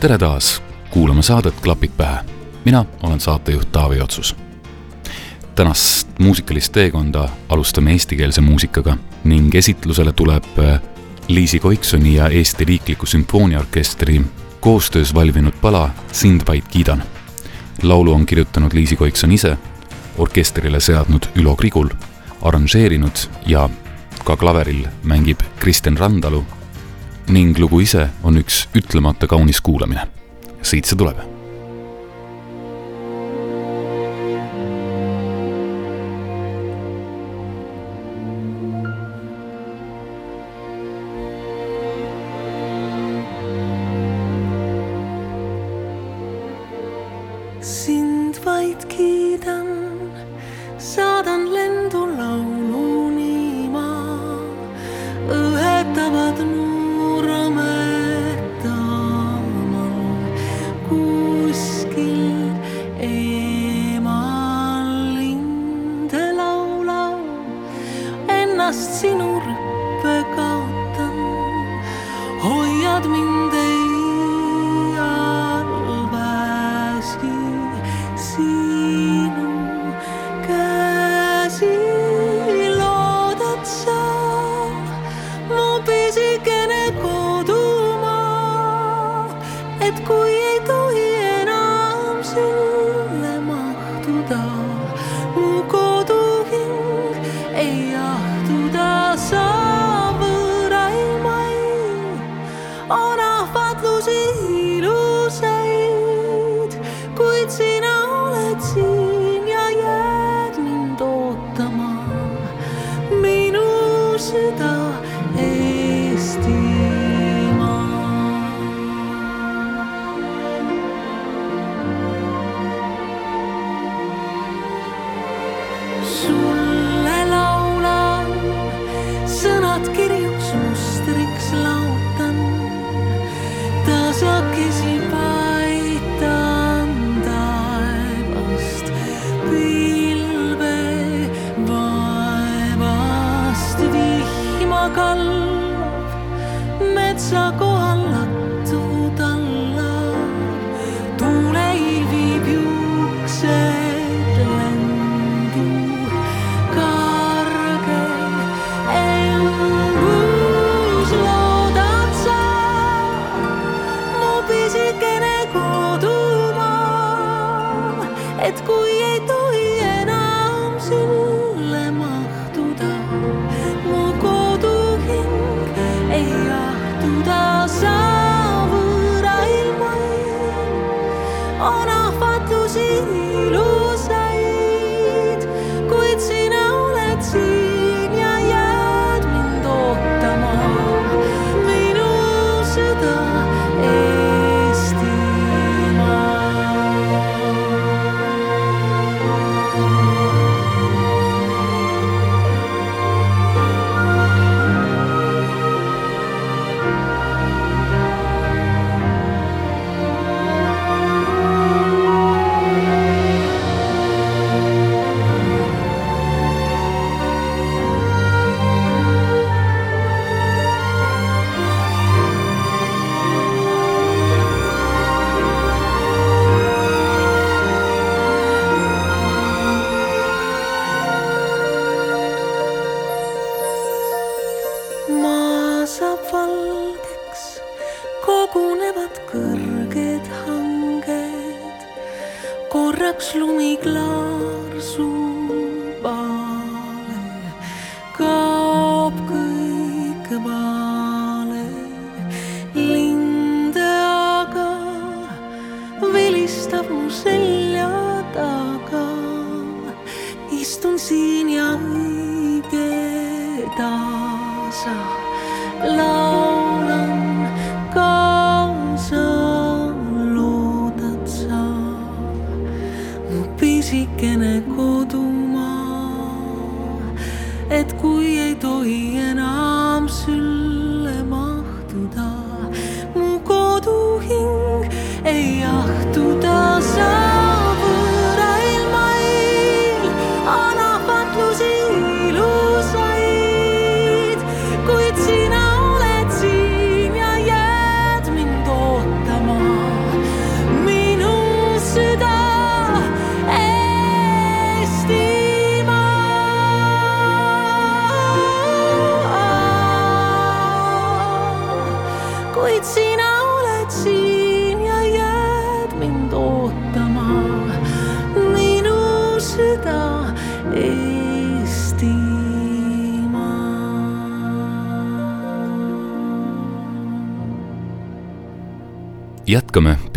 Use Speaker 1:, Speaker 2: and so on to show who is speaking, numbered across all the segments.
Speaker 1: Tere taas kuulama saadet Klapid pähe. mina olen saatejuht Taavi Otsus. tänast muusikalist teekonda alustame eestikeelse muusikaga ning esitlusele tuleb äh, Liisi Koiksoni ja Eesti Riikliku Sümfooniaorkestri koostöös valminud pala Sind vaid kiidan. laulu on kirjutanud Liisi Koikson ise orkestrile seadnud Ülo Krigul, arranžeerinud ja ka klaveril mängib Kristjan Randalu ning lugu ise on üks ütlemata kaunis kuulamine. siit see tuleb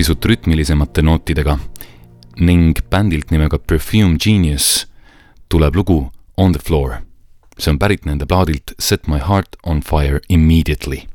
Speaker 2: pisut rütmilisemate nootidega ning bändilt nimega Perfume Genius tuleb lugu On the floor. see on pärit nende plaadilt Set my heart on fire immediately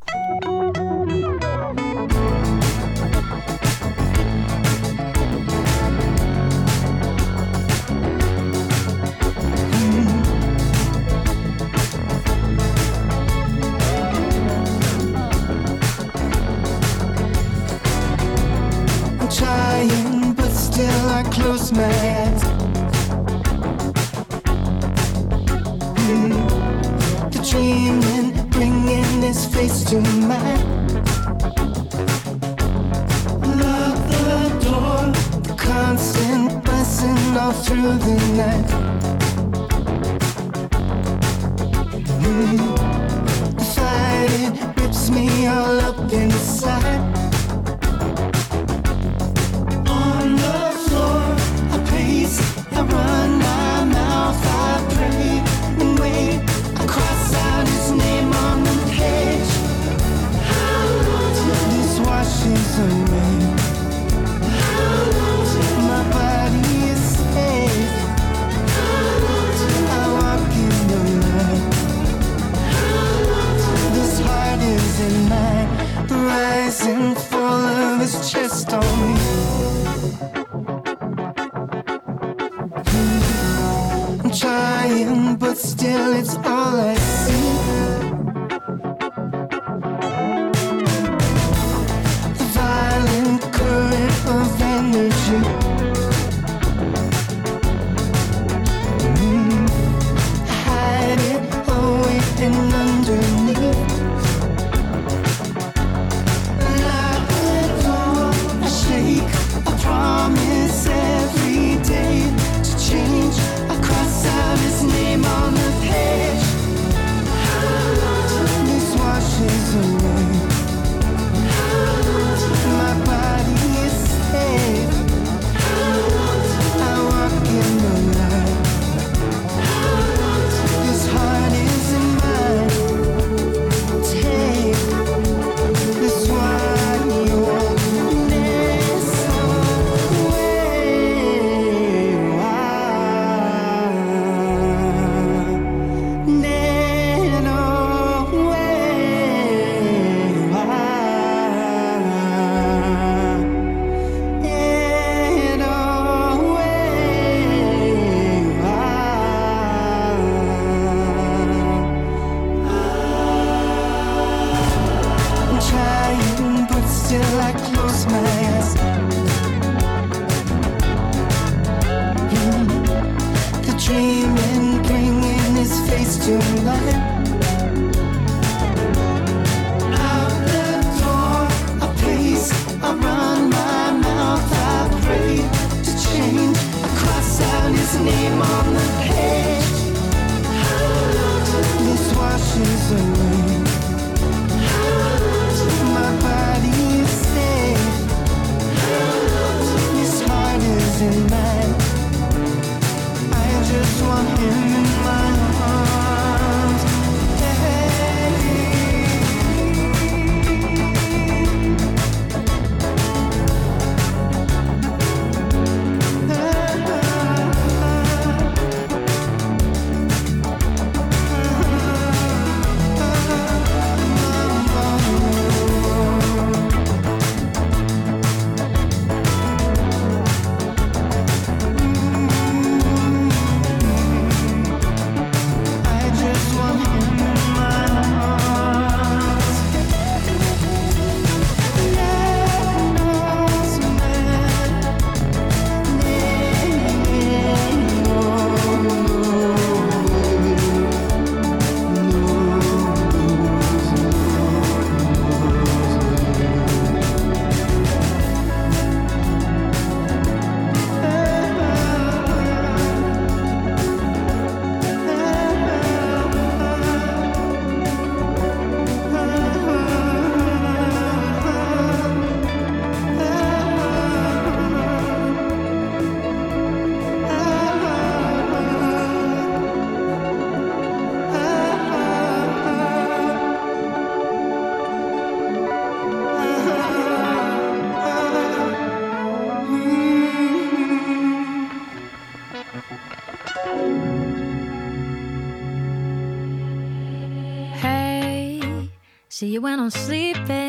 Speaker 2: you. name on the page. This washes away.
Speaker 3: See you when I'm sleeping.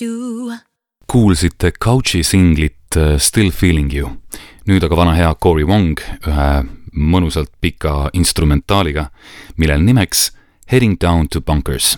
Speaker 3: you.
Speaker 1: kuulsite Couch'i singlit äh, Still feeling you. nüüd aga vana hea Cory Wong ühe mõnusalt pika instrumentaaliga, millel nimeks Heading down to bunkers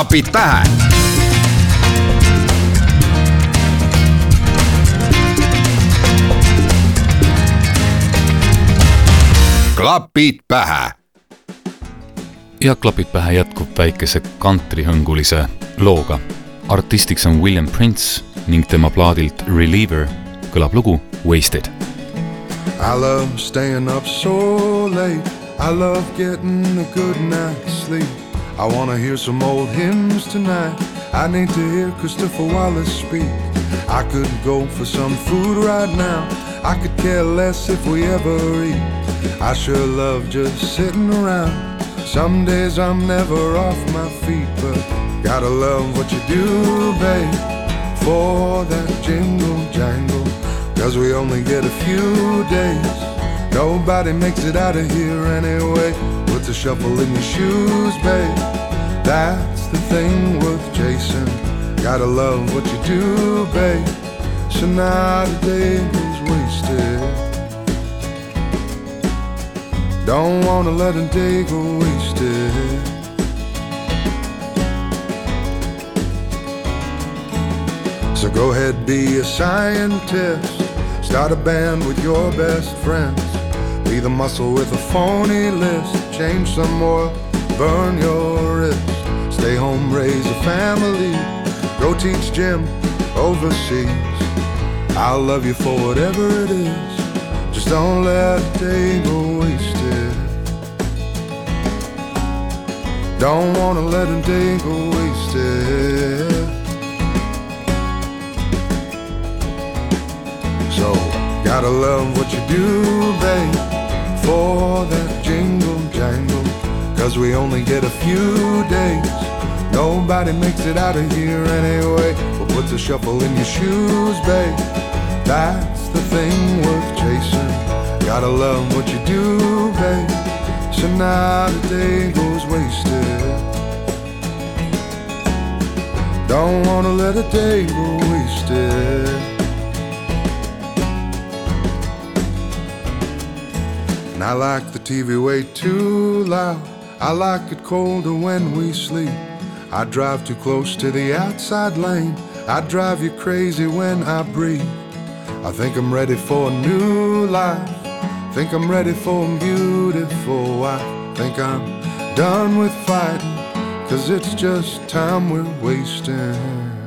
Speaker 4: klapid pähe klapid pähe.
Speaker 1: ja klapid pähe jätkub väikese kantrihõngulise looga. artistiks on William Prince ning tema plaadilt Reliever kõlab lugu Wasted.
Speaker 5: I love staying up so late. I love getting a good night's sleep. I wanna hear some old hymns tonight. I need to hear Christopher Wallace speak. I could go for some food right now. I could care less if we ever eat. I sure love just sitting around. Some days I'm never off my feet, but gotta love what you do, babe. For that jingle jangle, cause we only get a few days. Nobody makes it out of here anyway. A shuffle in your shoes, babe. That's the thing worth chasing. Gotta love what you do, babe. So not a day goes wasted. Don't wanna let a day go wasted. So go ahead, be a scientist. Start a band with your best friends. Be the muscle with a phony list. Change some oil, burn your wrist. Stay home, raise a family. Go teach gym overseas. I'll love you for whatever it is. Just don't let a day go wasted. Don't wanna let a day go wasted. So, gotta love what you do, babe, for that jingle jangle. Cause we only get a few days. Nobody makes it out of here anyway. Well, put a shuffle in your shoes, babe. That's the thing worth chasing. Gotta love what you do, babe. So now the day goes wasted. Don't wanna let a day go wasted. And I like the TV way too loud. I like it colder when we sleep. I drive too close to the outside lane. I drive you crazy when I breathe. I think I'm ready for a new life. Think I'm ready for a beautiful wife. Think I'm done with fighting. Cause it's just time we're wasting.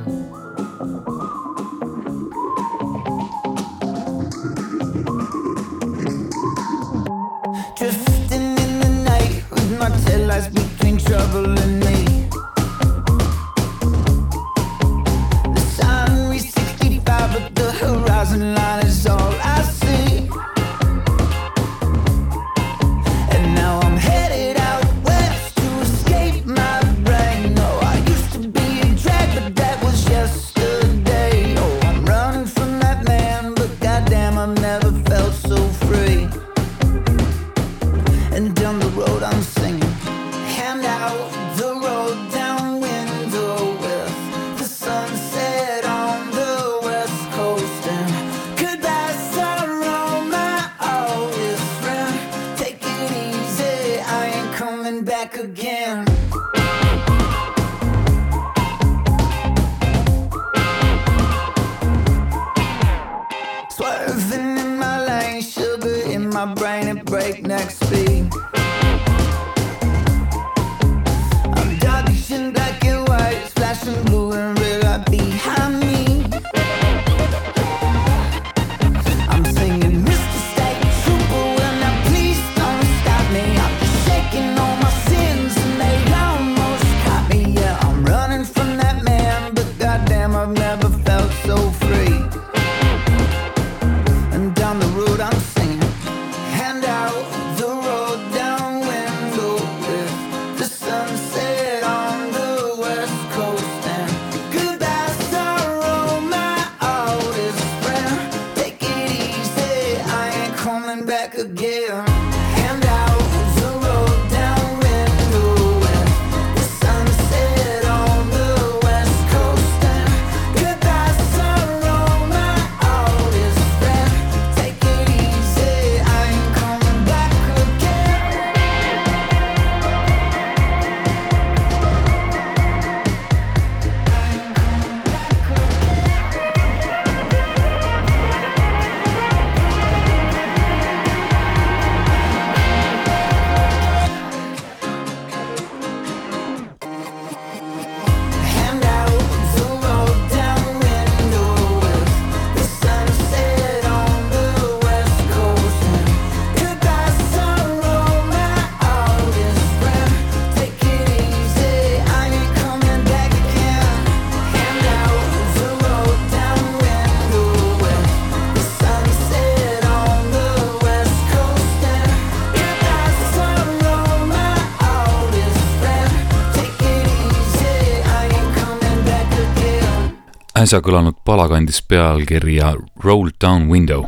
Speaker 1: Äsja kõlanud pala kandis pealkirja Roll Down Window.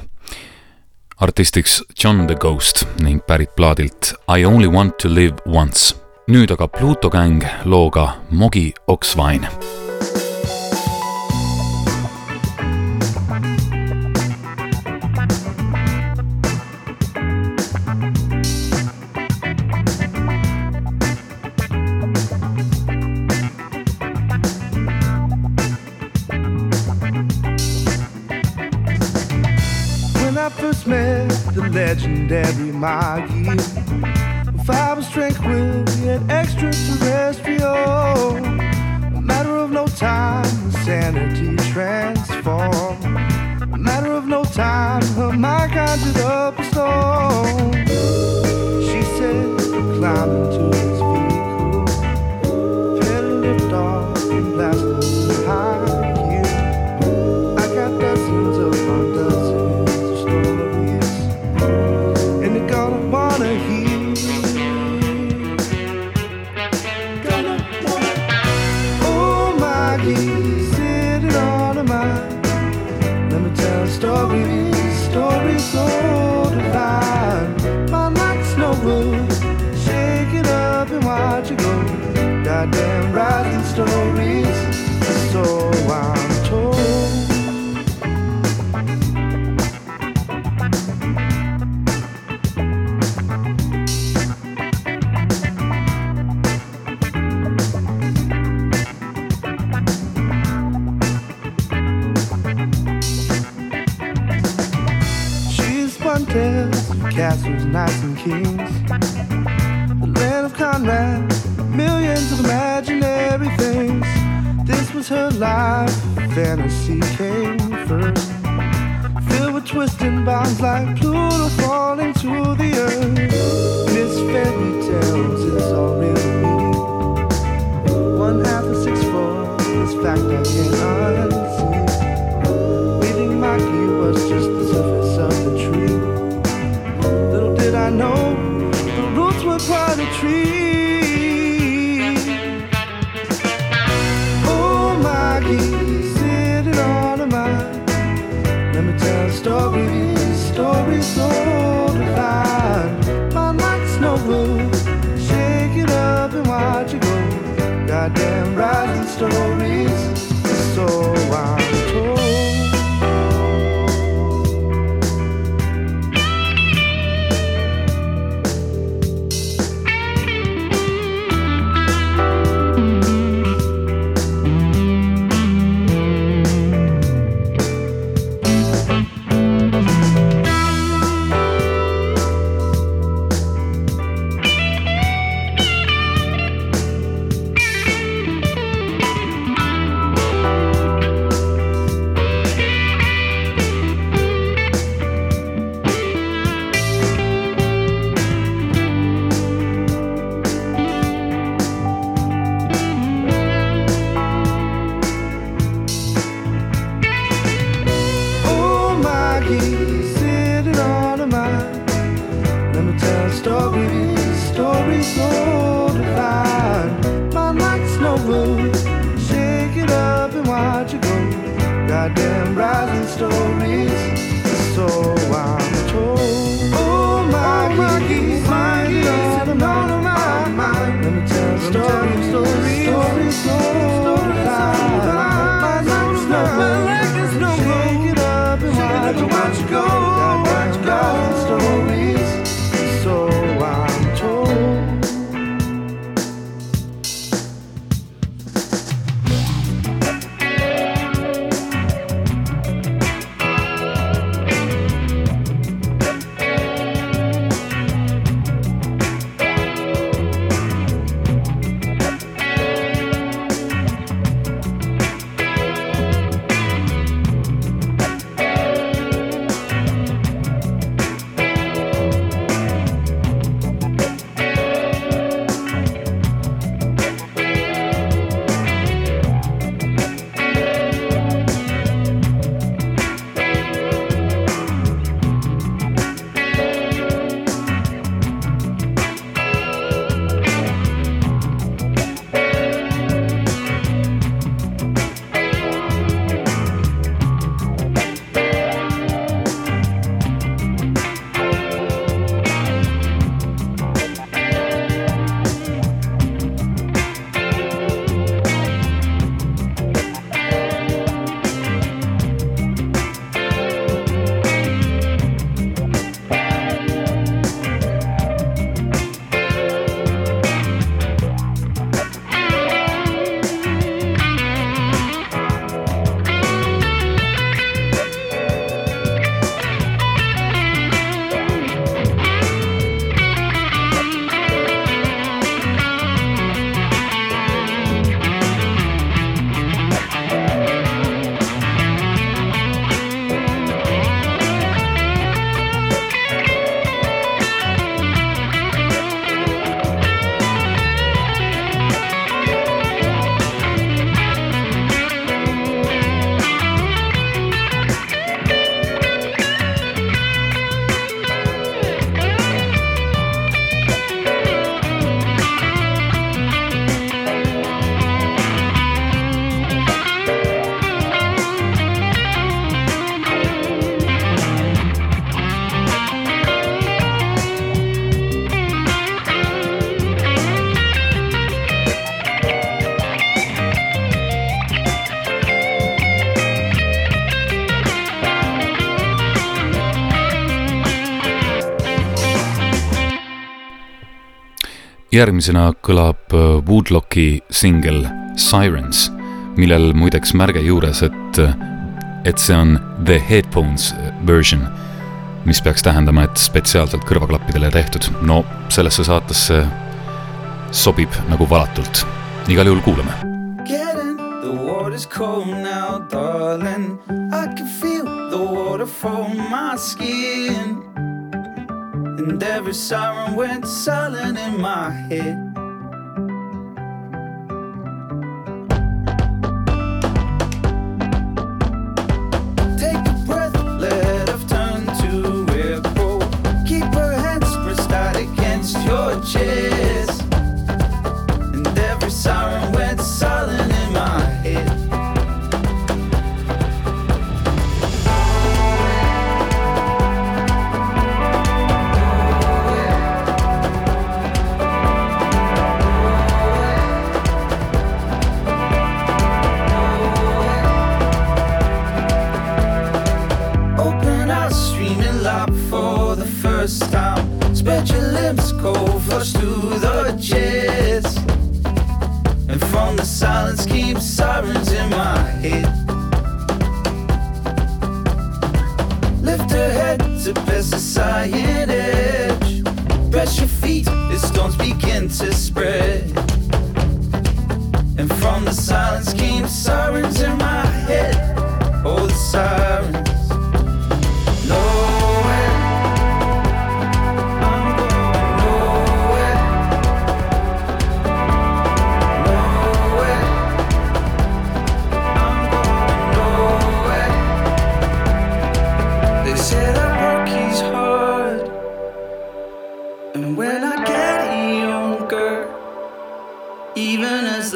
Speaker 1: artistiks John the Ghost ning pärit plaadilt I only want to live once. nüüd aga Pluto gäng looga Mogi Oksvain
Speaker 6: legendary Maggie, fiber strength will yet extraterrestrial. A matter of no time, sanity transform. A matter of no time, her mind conjured up a storm. She said, climb into bonds like Pluto falling to the earth. Miss fairy tales, it's all really me. One half and six four, this fact I can't unsee. Meeting Mikey was just the surface of the tree. Little did I know, the roots were quite a tree. Oh, Mikey, sitting on a mind. Let me tell stories, stories so divine. My night's no good, shake it up and watch it go. Goddamn rising stories,
Speaker 1: järgmisena kõlab äh, Woodlocki singel Sirens, millel muideks märge juures, et, et see on the headphones version, mis peaks tähendama, et spetsiaalselt kõrvaklappidele tehtud. no sellesse saatesse sobib nagu valatult. igal juhul kuulame.
Speaker 7: The water's cold now, darling. I can feel the water from my skin. And every siren went silent in my head.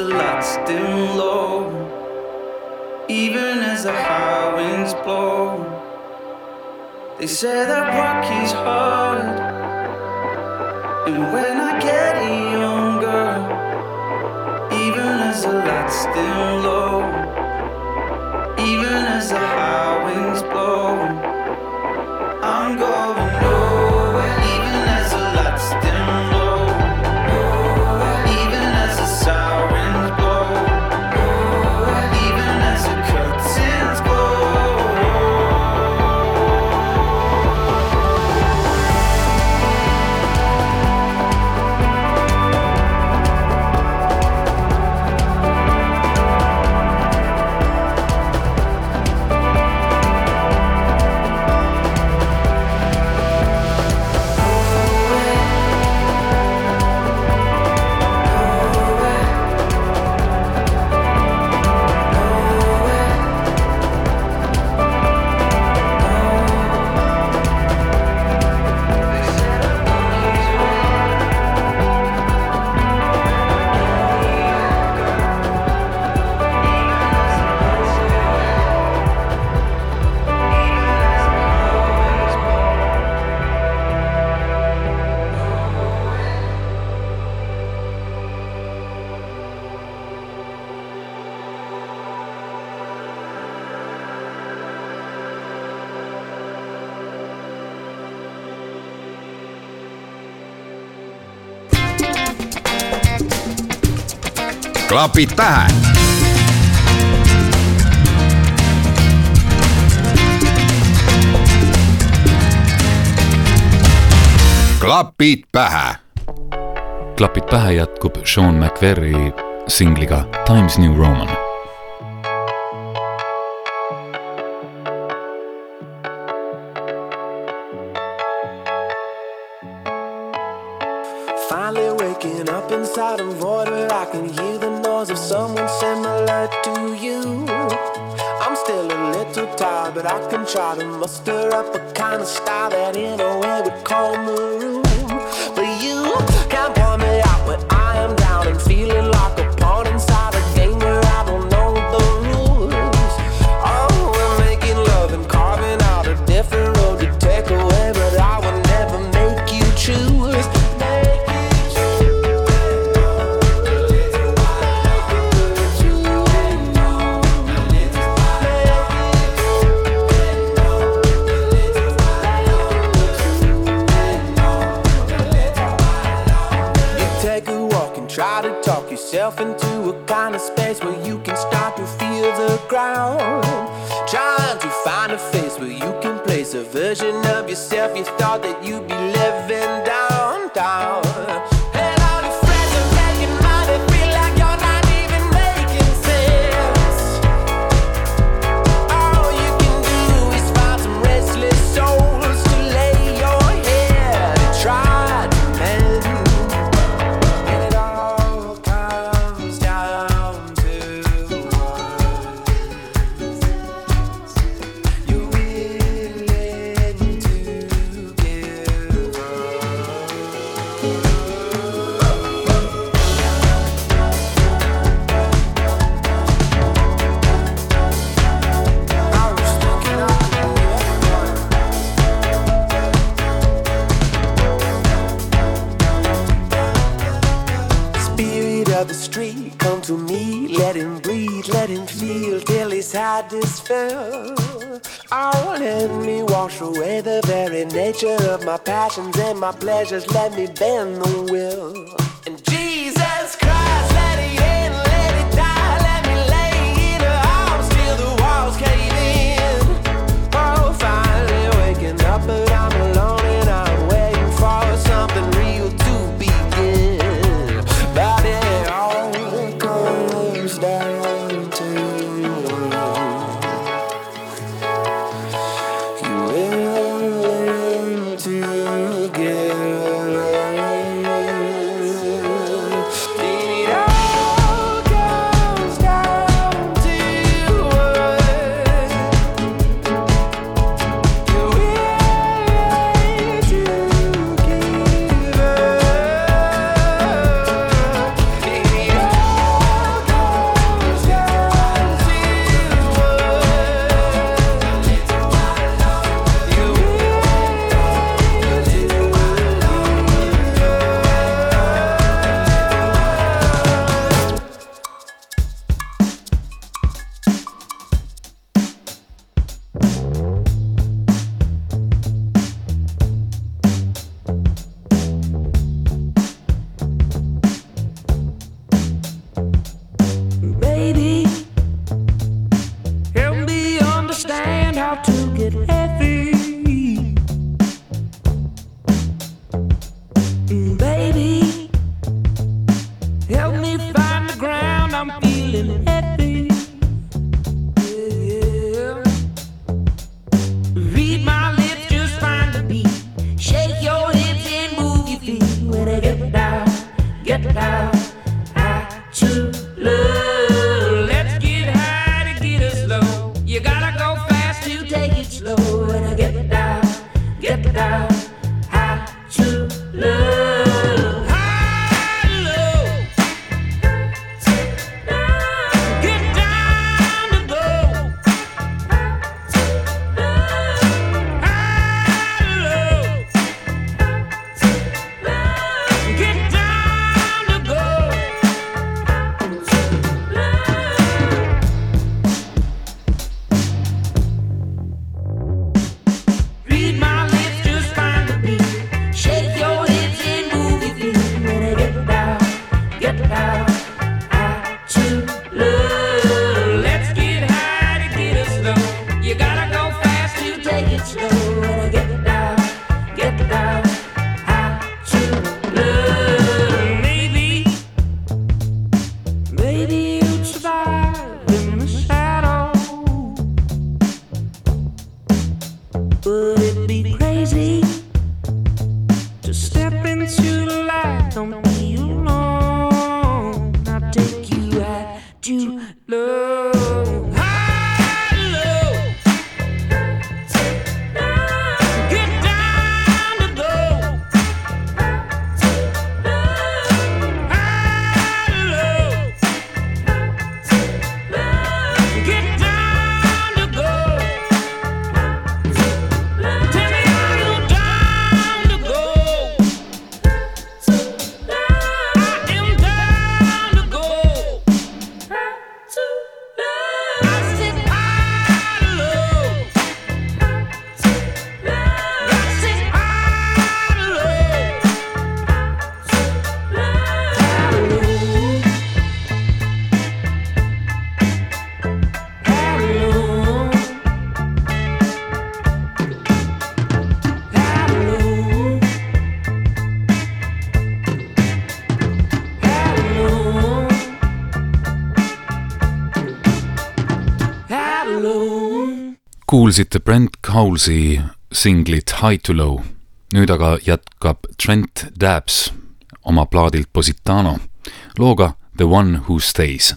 Speaker 7: The lights dim low, even as the high winds blow. They say that work is hard. And when I get younger, even as the lights dim low, even as the high
Speaker 4: klapid pähe. Klapid pähe.
Speaker 1: Klapid pähe jätkub Sean McVerri singliga Times New Roman
Speaker 8: try to muster up a kind of style that in a way would calm the version of yourself you thought that you'd be of my passions and my pleasures. Let me bend the will.
Speaker 9: again.
Speaker 10: kuulsite Brent Cowles'i singlit High to Low. nüüd aga jätkab Trent Dabs oma plaadilt Positano looga The One Who Stays.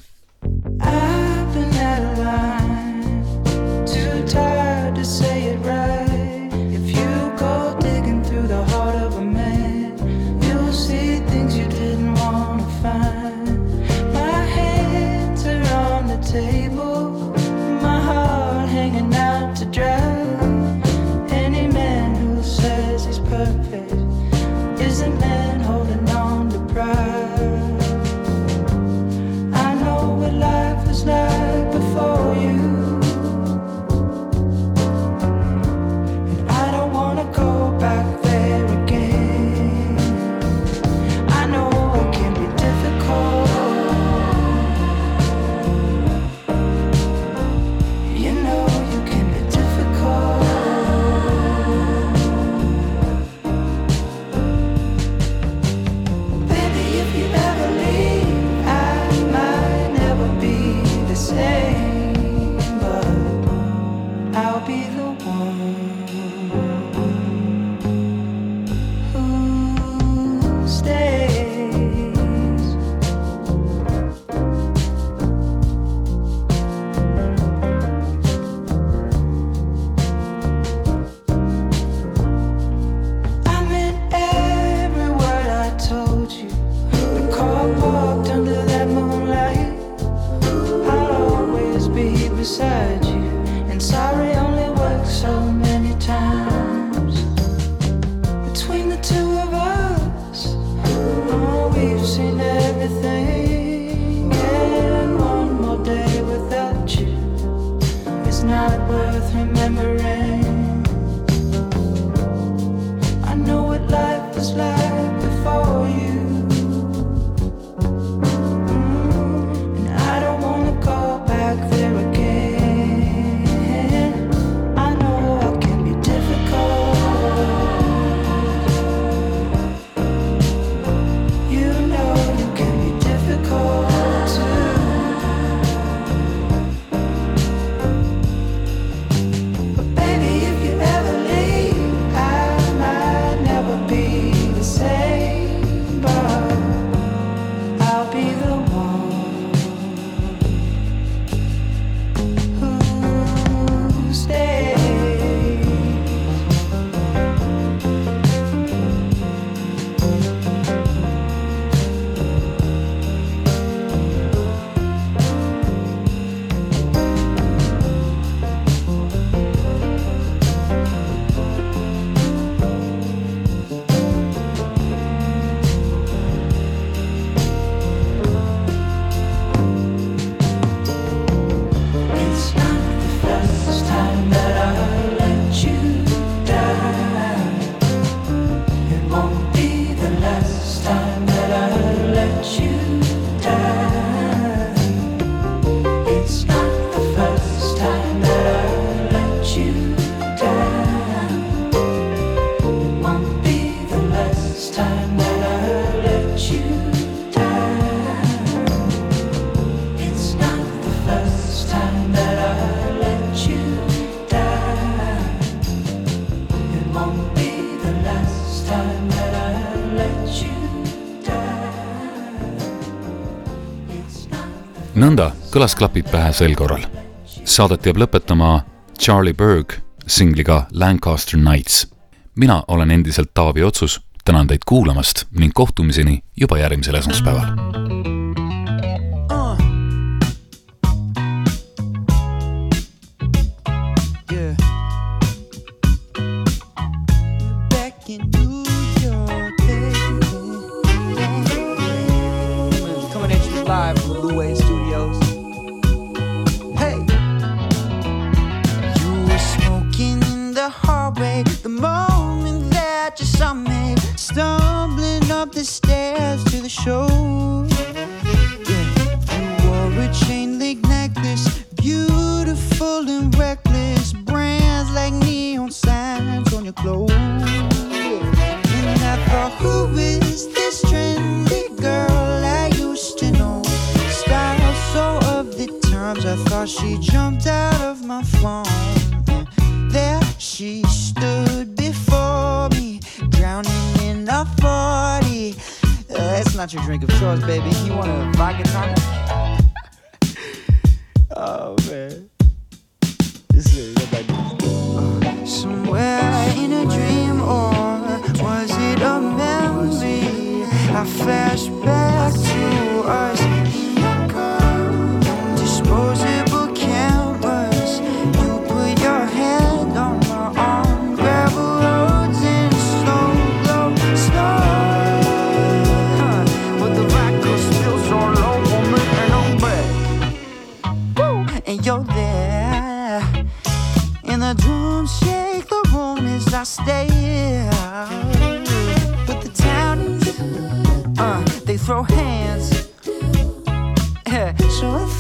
Speaker 10: kõlas klapid pähe sel korral. Saadet jääb lõpetama Charlie Berg singliga Lancaster Nights. mina olen endiselt Taavi Otsus, tänan teid kuulamast ning kohtumiseni juba järgmisel esmaspäeval
Speaker 11: and
Speaker 12: you're there. In the dream, shake the room as I stay, But the townies, uh, they throw hands. so